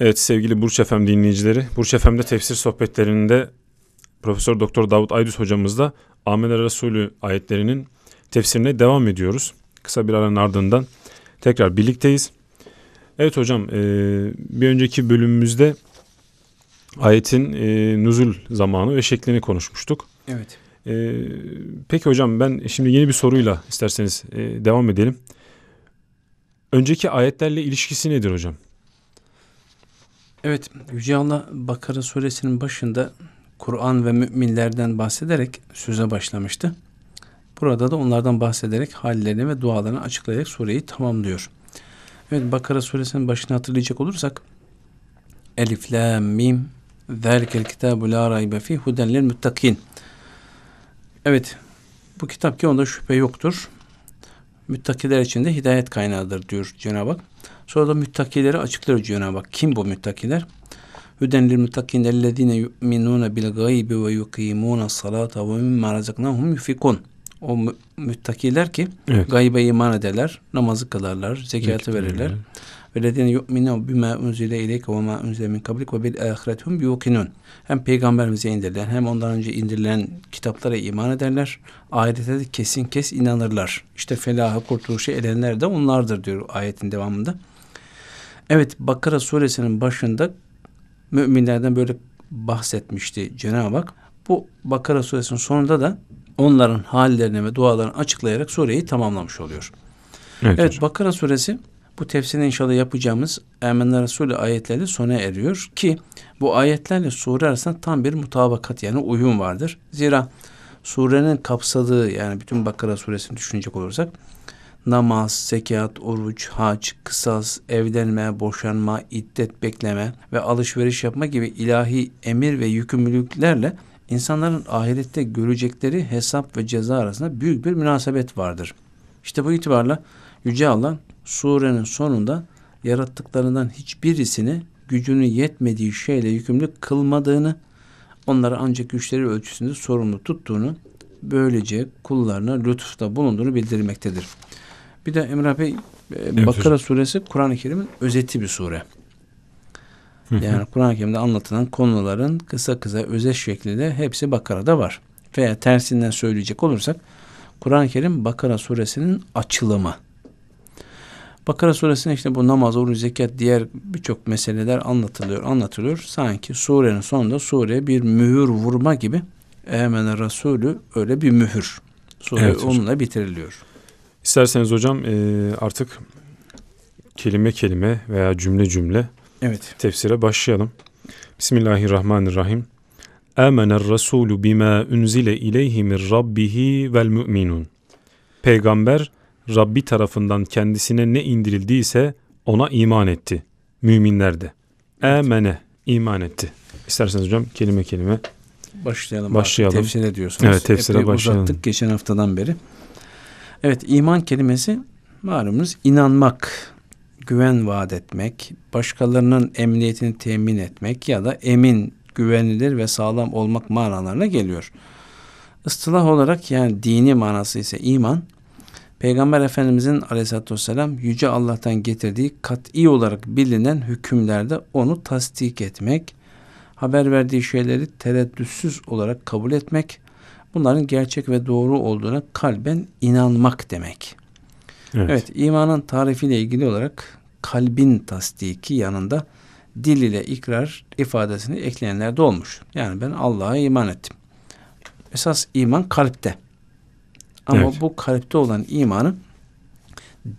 Evet sevgili Burç Efem dinleyicileri, Burç Efem'de tefsir sohbetlerinde Profesör Doktor Davut Aydüz hocamızla Ahmet Resulü ayetlerinin tefsirine devam ediyoruz. Kısa bir aranın ardından tekrar birlikteyiz. Evet hocam e, bir önceki bölümümüzde ayetin e, nuzul zamanı ve şeklini konuşmuştuk. Evet. E, peki hocam ben şimdi yeni bir soruyla isterseniz e, devam edelim. Önceki ayetlerle ilişkisi nedir hocam? Evet, Yüce Allah Bakara suresinin başında Kur'an ve müminlerden bahsederek söze başlamıştı. Burada da onlardan bahsederek hallerini ve dualarını açıklayarak sureyi tamamlıyor. Evet, Bakara suresinin başını hatırlayacak olursak Elif, La, Mim Zalikel kitabu la raybe fi huden lil muttakin. Evet, bu kitap ki onda şüphe yoktur. Müttakiler için de hidayet kaynağıdır diyor Cenab-ı Hak. Sonra da müttakileri açıklıyor Cenab-ı Hak. Kim bu müttakiler? Hüden lil muttakin ellezine yu'minune bil gaybi ve yukimune salata ve mimma razaknahum yufikun. O müttakiler ki evet. gaybe iman ederler, namazı kılarlar, zekatı verirler. Ve lezine yu'minu bima unzile ileyke ve ma unzile min kablik ve bil ahirethum yuqinun. Hem peygamberimize indirilen hem ondan önce indirilen kitaplara iman ederler. Ahirete de kesin kes inanırlar. İşte felahı kurtuluşu edenler de onlardır diyor ayetin devamında. Evet Bakara suresinin başında müminlerden böyle bahsetmişti Cenab-ı Hak. Bu Bakara suresinin sonunda da onların hallerini ve dualarını açıklayarak sureyi tamamlamış oluyor. Evet, evet Bakara suresi bu tefsirini inşallah yapacağımız Emenler Resulü ayetleri sona eriyor ki bu ayetlerle sure arasında tam bir mutabakat yani uyum vardır. Zira surenin kapsadığı yani bütün Bakara suresini düşünecek olursak namaz, zekat, oruç, hac, kısas, evlenme, boşanma, iddet bekleme ve alışveriş yapma gibi ilahi emir ve yükümlülüklerle insanların ahirette görecekleri hesap ve ceza arasında büyük bir münasebet vardır. İşte bu itibarla Yüce Allah surenin sonunda yarattıklarından hiçbirisini gücünün yetmediği şeyle yükümlü kılmadığını, onları ancak güçleri ölçüsünde sorumlu tuttuğunu, böylece kullarına lütufta bulunduğunu bildirmektedir. Bir de Emrah Bey, evet, Bakara hocam. suresi Kur'an-ı Kerim'in özeti bir sure. Yani Kur'an-ı Kerim'de anlatılan konuların kısa kısa özet şeklinde hepsi Bakara'da var. Veya tersinden söyleyecek olursak Kur'an-ı Kerim Bakara suresinin açılımı. Bakara suresinde işte bu namaz, oruç, zekat, diğer birçok meseleler anlatılıyor, anlatılıyor. Sanki surenin sonunda sureye bir mühür vurma gibi Emen Resulü öyle bir mühür. Sure evet, onunla hocam. bitiriliyor. İsterseniz hocam e, artık kelime kelime veya cümle cümle evet. tefsire başlayalım. Bismillahirrahmanirrahim. Amener Resulü bima unzile ileyhi min rabbihi vel müminun. Peygamber Rabbi tarafından kendisine ne indirildiyse ona iman etti. Müminler de. Emene iman etti. İsterseniz hocam kelime kelime başlayalım. Başlayalım. Artık. Tefsir ediyorsunuz. Evet tefsire Epey başlayalım. uzattık geçen haftadan beri. Evet iman kelimesi malumunuz inanmak, güven vaat etmek, başkalarının emniyetini temin etmek ya da emin, güvenilir ve sağlam olmak manalarına geliyor. Istılah olarak yani dini manası ise iman, Peygamber Efendimizin aleyhissalatü vesselam Yüce Allah'tan getirdiği kat'i olarak bilinen hükümlerde onu tasdik etmek, haber verdiği şeyleri tereddütsüz olarak kabul etmek, bunların gerçek ve doğru olduğuna kalben inanmak demek. Evet, evet imanın tarifiyle ilgili olarak kalbin tasdiki yanında dil ile ikrar ifadesini ekleyenler de olmuş. Yani ben Allah'a iman ettim. Esas iman kalpte. Ama evet. bu kalpte olan imanı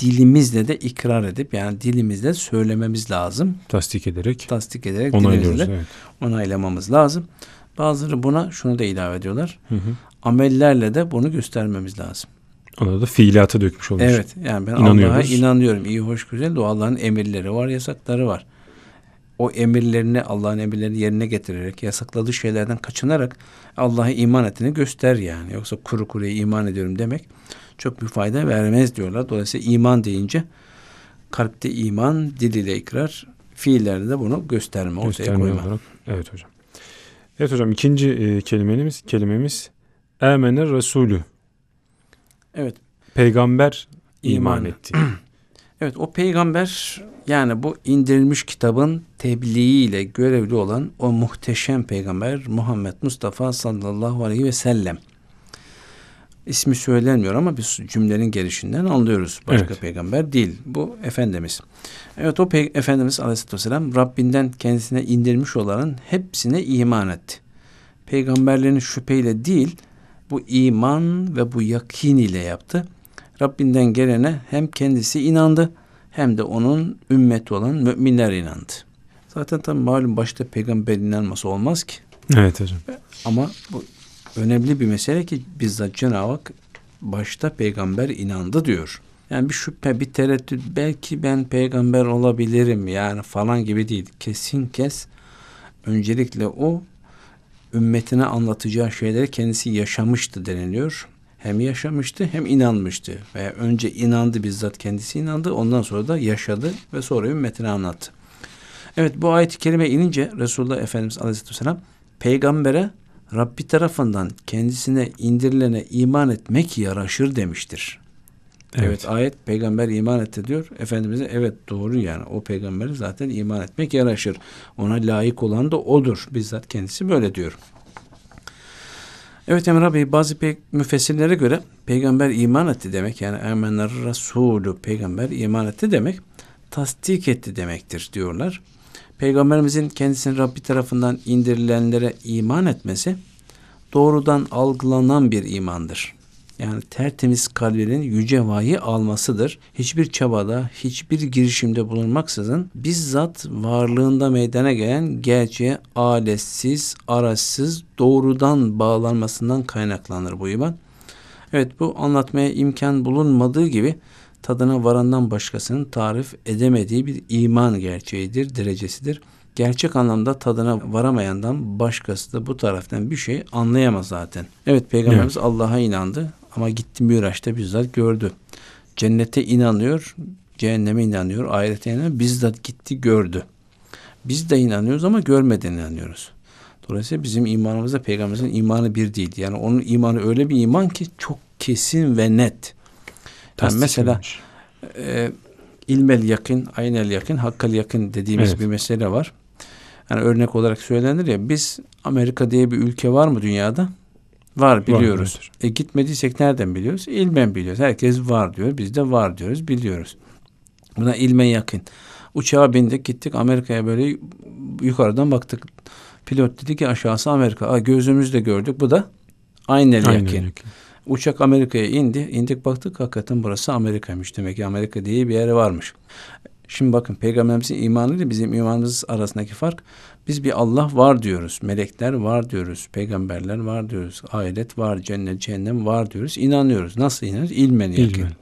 dilimizle de ikrar edip yani dilimizle söylememiz lazım. Tasdik ederek. Tasdik ederek dilimizle evet. onaylamamız lazım. Bazıları buna şunu da ilave ediyorlar. Hı hı. Amellerle de bunu göstermemiz lazım. Ona da fiilata dökmüş olmuş. Evet yani ben Allah'a inanıyorum. İyi hoş güzel Allah'ın emirleri var, yasakları var o emirlerini Allah'ın emirlerini yerine getirerek yasakladığı şeylerden kaçınarak Allah'a iman ettiğini göster yani. Yoksa kuru kuruya iman ediyorum demek çok bir fayda vermez diyorlar. Dolayısıyla iman deyince kalpte iman, dil ile ikrar, fiillerde de bunu gösterme, ortaya koyma. Olarak, evet hocam. Evet hocam ikinci e, kelimemiz kelimemiz Emener Resulü. Evet. Peygamber iman, iman etti. Evet o peygamber yani bu indirilmiş kitabın tebliğiyle görevli olan o muhteşem peygamber Muhammed Mustafa sallallahu aleyhi ve sellem. İsmi söylenmiyor ama biz cümlenin gelişinden anlıyoruz. Başka evet. peygamber değil. Bu Efendimiz. Evet o pey- Efendimiz aleyhissalatü vesselam Rabbinden kendisine indirmiş olanın hepsine iman etti. Peygamberlerini şüpheyle değil bu iman ve bu yakin ile yaptı. Rabbinden gelene hem kendisi inandı hem de onun ümmeti olan müminler inandı. Zaten tabi malum başta peygamber inanması olmaz ki. Evet hocam. Ama bu önemli bir mesele ki bizzat Cenab-ı Hak başta peygamber inandı diyor. Yani bir şüphe, bir tereddüt belki ben peygamber olabilirim yani falan gibi değil. Kesin kes öncelikle o ümmetine anlatacağı şeyleri kendisi yaşamıştı deniliyor. Hem yaşamıştı hem inanmıştı. Veya önce inandı bizzat kendisi inandı. Ondan sonra da yaşadı ve sonra ümmetine anlattı. Evet bu ayet-i kerime inince Resulullah Efendimiz Aleyhisselatü Vesselam peygambere Rabbi tarafından kendisine indirilene iman etmek yaraşır demiştir. Evet. evet ayet peygamber iman etti diyor. Efendimiz'e evet doğru yani o peygamberi zaten iman etmek yaraşır. Ona layık olan da odur. Bizzat kendisi böyle diyor. Evet Emre Bey bazı pek müfessirlere göre peygamber iman etti demek yani emenler Resulü peygamber iman etti demek tasdik etti demektir diyorlar. Peygamberimizin kendisinin Rabbi tarafından indirilenlere iman etmesi doğrudan algılanan bir imandır. Yani tertemiz kalbinin yüce vahiy almasıdır. Hiçbir çabada, hiçbir girişimde bulunmaksızın bizzat varlığında meydana gelen gerçeğe aletsiz, araçsız, doğrudan bağlanmasından kaynaklanır bu iman. Evet bu anlatmaya imkan bulunmadığı gibi tadına varandan başkasının tarif edemediği bir iman gerçeğidir, derecesidir. Gerçek anlamda tadına varamayandan başkası da bu taraftan bir şey anlayamaz zaten. Evet Peygamberimiz evet. Allah'a inandı ama gitti Miraç'ta bizzat gördü. Cennete inanıyor, cehenneme inanıyor, ahirete inanıyor. Bizzat gitti gördü. Biz de inanıyoruz ama görmeden inanıyoruz. Dolayısıyla bizim imanımızda peygamberimizin imanı bir değil. Yani onun imanı öyle bir iman ki çok kesin ve net. Yani mesela e, ilmel yakın, aynel yakın, hakkal yakın dediğimiz evet. bir mesele var. Yani örnek olarak söylenir ya biz Amerika diye bir ülke var mı dünyada? Var biliyoruz. Var, e gitmediysek nereden biliyoruz? İlmen biliyoruz. Herkes var diyor. Biz de var diyoruz, biliyoruz. Buna ilmen yakın. Uçağa bindik gittik Amerika'ya böyle yukarıdan baktık. Pilot dedi ki aşağısı Amerika. Aa, gözümüzle gördük. Bu da aynı yakın. yakın. Uçak Amerika'ya indi. İndik baktık hakikaten burası Amerika'ymış. Demek ki Amerika diye bir yer varmış. Şimdi bakın peygamberimizin imanı ile bizim imanımız arasındaki fark biz bir Allah var diyoruz. Melekler var diyoruz. Peygamberler var diyoruz. Ahiret var, cennet, cehennem var diyoruz. İnanıyoruz. Nasıl inanıyoruz? İlmen yakın. İlmen.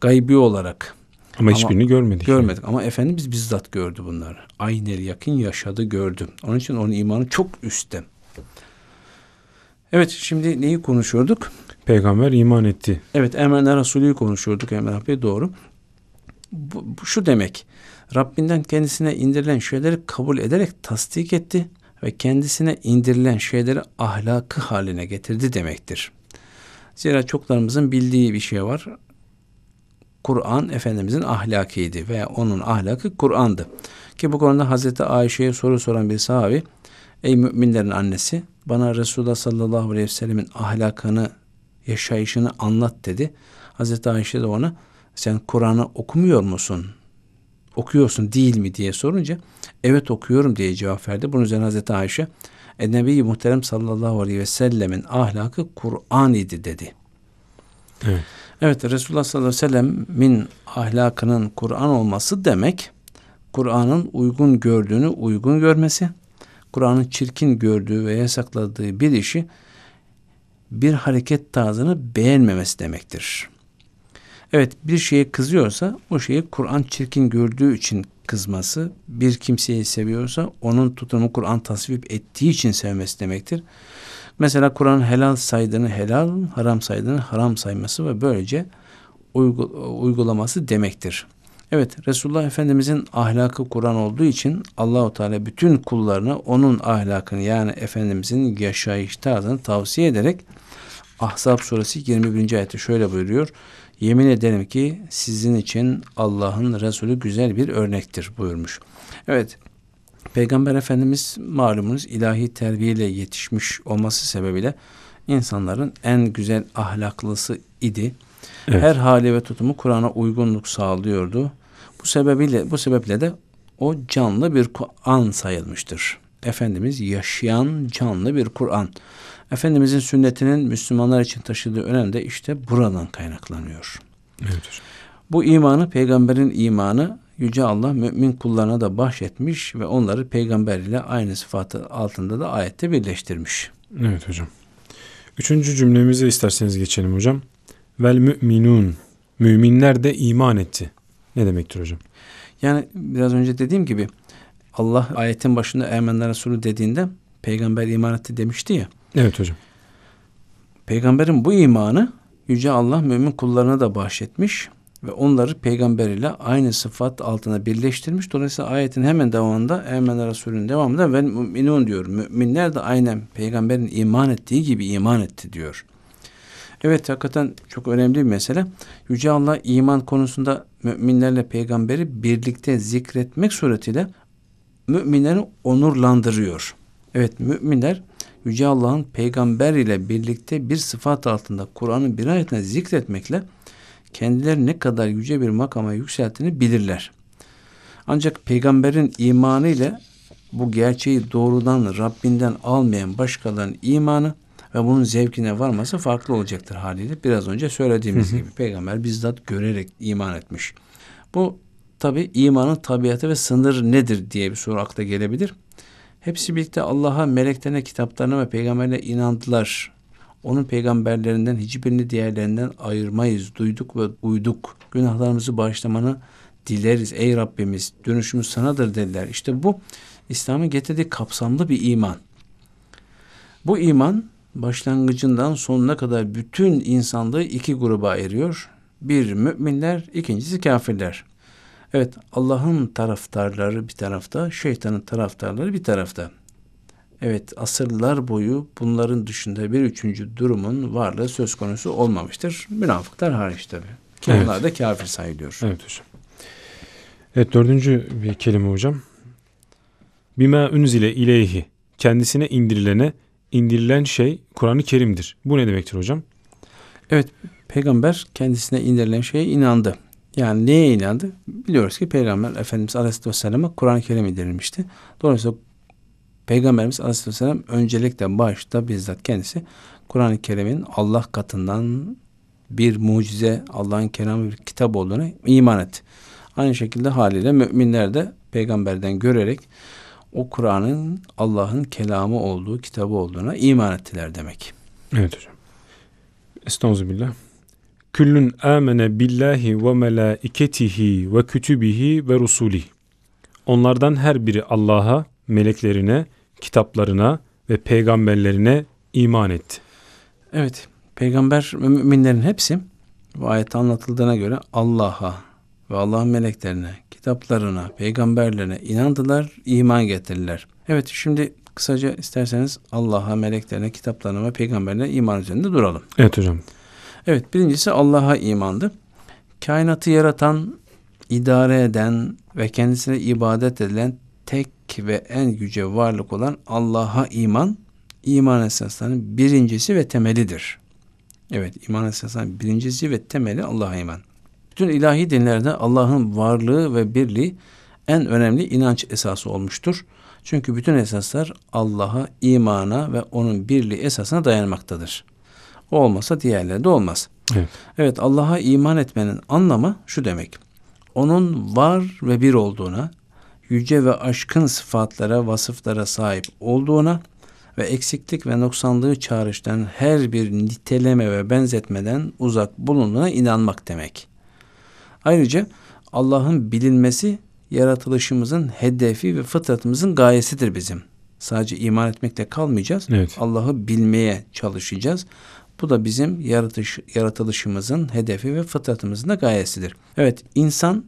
Gaybi olarak. Ama, ama hiçbirini görmedik. Görmedik. Yani. Ama Efendimiz bizzat gördü bunları. Aynel yakın yaşadı, gördü. Onun için onun imanı çok üstte. Evet şimdi neyi konuşuyorduk? Peygamber iman etti. Evet Emenler Resulü'yü konuşuyorduk Emre Bey doğru bu, şu demek. Rabbinden kendisine indirilen şeyleri kabul ederek tasdik etti ve kendisine indirilen şeyleri ahlakı haline getirdi demektir. Zira çoklarımızın bildiği bir şey var. Kur'an Efendimizin ahlakiydi veya onun ahlakı Kur'an'dı. Ki bu konuda Hazreti Ayşe'ye soru soran bir sahabi, ey müminlerin annesi bana Resulullah sallallahu aleyhi ve sellemin ahlakını, yaşayışını anlat dedi. Hazreti Ayşe de ona sen Kur'an'ı okumuyor musun? Okuyorsun değil mi diye sorunca evet okuyorum diye cevap verdi. Bunun üzerine Hazreti Ayşe e, Nebi Muhterem sallallahu aleyhi ve sellemin ahlakı Kur'an idi dedi. Evet. Evet Resulullah sallallahu aleyhi ve sellemin ahlakının Kur'an olması demek Kur'an'ın uygun gördüğünü uygun görmesi, Kur'an'ın çirkin gördüğü ve yasakladığı bir işi bir hareket tarzını beğenmemesi demektir. Evet bir şeye kızıyorsa o şeyi Kur'an çirkin gördüğü için kızması, bir kimseyi seviyorsa onun tutumu Kur'an tasvip ettiği için sevmesi demektir. Mesela Kur'an helal saydığını helal, haram saydığını haram sayması ve böylece uygulaması demektir. Evet Resulullah Efendimizin ahlakı Kur'an olduğu için Allahu Teala bütün kullarına onun ahlakını yani Efendimizin yaşayış tarzını tavsiye ederek Ahzab suresi 21. ayette şöyle buyuruyor. Yemin ederim ki sizin için Allah'ın Resulü güzel bir örnektir buyurmuş. Evet, Peygamber Efendimiz malumunuz ilahi terbiyeyle yetişmiş olması sebebiyle insanların en güzel ahlaklısı idi. Evet. Her hali ve tutumu Kur'an'a uygunluk sağlıyordu. Bu sebebiyle bu sebeple de o canlı bir Kur'an sayılmıştır. Efendimiz yaşayan canlı bir Kur'an. Efendimizin sünnetinin Müslümanlar için taşıdığı önem de işte buradan kaynaklanıyor. Evet Bu imanı peygamberin imanı Yüce Allah mümin kullarına da bahşetmiş ve onları peygamber ile aynı sıfatı altında da ayette birleştirmiş. Evet hocam. Üçüncü cümlemize isterseniz geçelim hocam. Vel müminun. Müminler de iman etti. Ne demektir hocam? Yani biraz önce dediğim gibi Allah ayetin başında Emenler Resulü dediğinde peygamber iman etti demişti ya. Evet hocam. Peygamberin bu imanı Yüce Allah mümin kullarına da bahşetmiş ve onları peygamber ile aynı sıfat altına birleştirmiş. Dolayısıyla ayetin hemen devamında Emen Resulü'nün devamında ve müminun diyor. Müminler de aynen peygamberin iman ettiği gibi iman etti diyor. Evet hakikaten çok önemli bir mesele. Yüce Allah iman konusunda müminlerle peygamberi birlikte zikretmek suretiyle müminleri onurlandırıyor. Evet müminler Yüce Allah'ın peygamber ile birlikte bir sıfat altında Kur'an'ın bir ayetine zikretmekle kendileri ne kadar yüce bir makama yükselttiğini bilirler. Ancak peygamberin imanı ile bu gerçeği doğrudan Rabbinden almayan başkalarının imanı ve bunun zevkine varması farklı olacaktır haliyle. Biraz önce söylediğimiz gibi peygamber bizzat görerek iman etmiş. Bu tabi imanın tabiatı ve sınır nedir diye bir soru akla gelebilir. Hepsi birlikte Allah'a, meleklerine, kitaplarına ve peygamberine inandılar. Onun peygamberlerinden hiçbirini diğerlerinden ayırmayız. Duyduk ve uyduk. Günahlarımızı bağışlamanı dileriz ey Rabbimiz. Dönüşümüz sanadır dediler. İşte bu İslam'ın getirdiği kapsamlı bir iman. Bu iman başlangıcından sonuna kadar bütün insanlığı iki gruba ayırıyor. Bir müminler, ikincisi kafirler. Evet Allah'ın taraftarları bir tarafta, şeytanın taraftarları bir tarafta. Evet asırlar boyu bunların dışında bir üçüncü durumun varlığı söz konusu olmamıştır. Münafıklar hariç tabi. Ki evet. onlar da kafir sayılıyor. Evet hocam. Evet dördüncü bir kelime hocam. Bima unzile ileyhi. Kendisine indirilene indirilen şey Kur'an-ı Kerim'dir. Bu ne demektir hocam? Evet peygamber kendisine indirilen şeye inandı. Yani neye inandı? Biliyoruz ki Peygamber Efendimiz Aleyhisselam'a Kur'an-ı Kerim indirilmişti. Dolayısıyla Peygamberimiz Aleyhisselam öncelikle başta bizzat kendisi Kur'an-ı Kerim'in Allah katından bir mucize, Allah'ın kelamı bir kitap olduğunu iman etti. Aynı şekilde haliyle müminler de peygamberden görerek o Kur'an'ın Allah'ın kelamı olduğu, kitabı olduğuna iman ettiler demek. Evet hocam. Estağfirullah. Küllün amene billahi ve melaiketihi ve kütübihi ve rusulihi. Onlardan her biri Allah'a, meleklerine, kitaplarına ve peygamberlerine iman etti. Evet, peygamber ve müminlerin hepsi bu ayette anlatıldığına göre Allah'a ve Allah'ın meleklerine, kitaplarına, peygamberlerine inandılar, iman getirdiler. Evet, şimdi kısaca isterseniz Allah'a, meleklerine, kitaplarına ve peygamberlerine iman üzerinde duralım. Evet hocam. Evet, birincisi Allah'a imandı. Kainatı yaratan, idare eden ve kendisine ibadet edilen tek ve en yüce varlık olan Allah'a iman, iman esaslarının birincisi ve temelidir. Evet, iman esaslarının birincisi ve temeli Allah'a iman. Bütün ilahi dinlerde Allah'ın varlığı ve birliği en önemli inanç esası olmuştur. Çünkü bütün esaslar Allah'a, imana ve onun birliği esasına dayanmaktadır. O olmasa diğerleri de olmaz. Evet, evet Allah'a iman etmenin anlamı şu demek. Onun var ve bir olduğuna, yüce ve aşkın sıfatlara, vasıflara sahip olduğuna ve eksiklik ve noksanlığı çağrıştıran her bir niteleme ve benzetmeden uzak bulunduğuna inanmak demek. Ayrıca Allah'ın bilinmesi yaratılışımızın hedefi ve fıtratımızın gayesidir bizim. Sadece iman etmekle kalmayacağız. Evet. Allah'ı bilmeye çalışacağız. Bu da bizim yaratış, yaratılışımızın hedefi ve fıtratımızın da gayesidir. Evet insan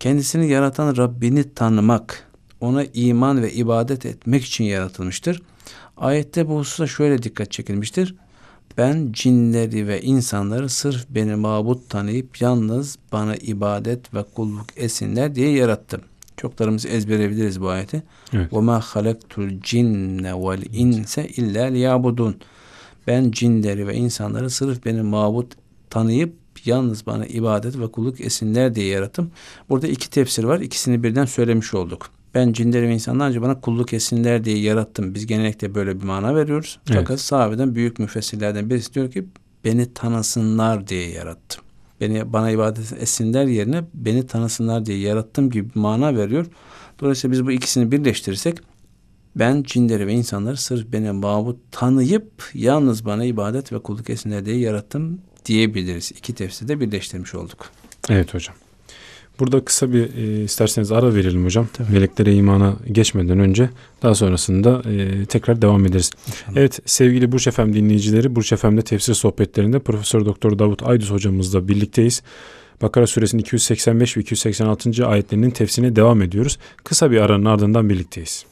kendisini yaratan Rabbini tanımak, ona iman ve ibadet etmek için yaratılmıştır. Ayette bu hususa şöyle dikkat çekilmiştir. Ben cinleri ve insanları sırf beni mabut tanıyıp yalnız bana ibadet ve kulluk esinler diye yarattım. Çoklarımız ezbere biliriz bu ayeti. Evet. وَمَا خَلَقْتُ الْجِنَّ وَالْاِنْسَ اِلَّا لِيَعْبُدُونَ ben cinleri ve insanları sırf beni mabut tanıyıp yalnız bana ibadet ve kulluk esinler diye yarattım. Burada iki tefsir var. İkisini birden söylemiş olduk. Ben cinleri ve insanlar önce bana kulluk etsinler diye yarattım. Biz genellikle böyle bir mana veriyoruz. Evet. Fakat sahabeden büyük müfessirlerden birisi diyor ki beni tanısınlar diye yarattım. Beni bana ibadet etsinler yerine beni tanısınlar diye yarattım gibi bir mana veriyor. Dolayısıyla biz bu ikisini birleştirirsek ben cinleri ve insanları sırf beni mabut tanıyıp yalnız bana ibadet ve kulluk etsinler diye yarattım diyebiliriz. İki tefsirde birleştirmiş olduk. Evet hocam. Burada kısa bir e, isterseniz ara verelim hocam. Tabii. Meleklere imana geçmeden önce daha sonrasında e, tekrar devam ederiz. İnşallah. Evet sevgili Burç Efem dinleyicileri Burç Efem'de tefsir sohbetlerinde Profesör Doktor Davut Aydüz hocamızla birlikteyiz. Bakara suresinin 285 ve 286. ayetlerinin tefsirine devam ediyoruz. Kısa bir aranın ardından birlikteyiz.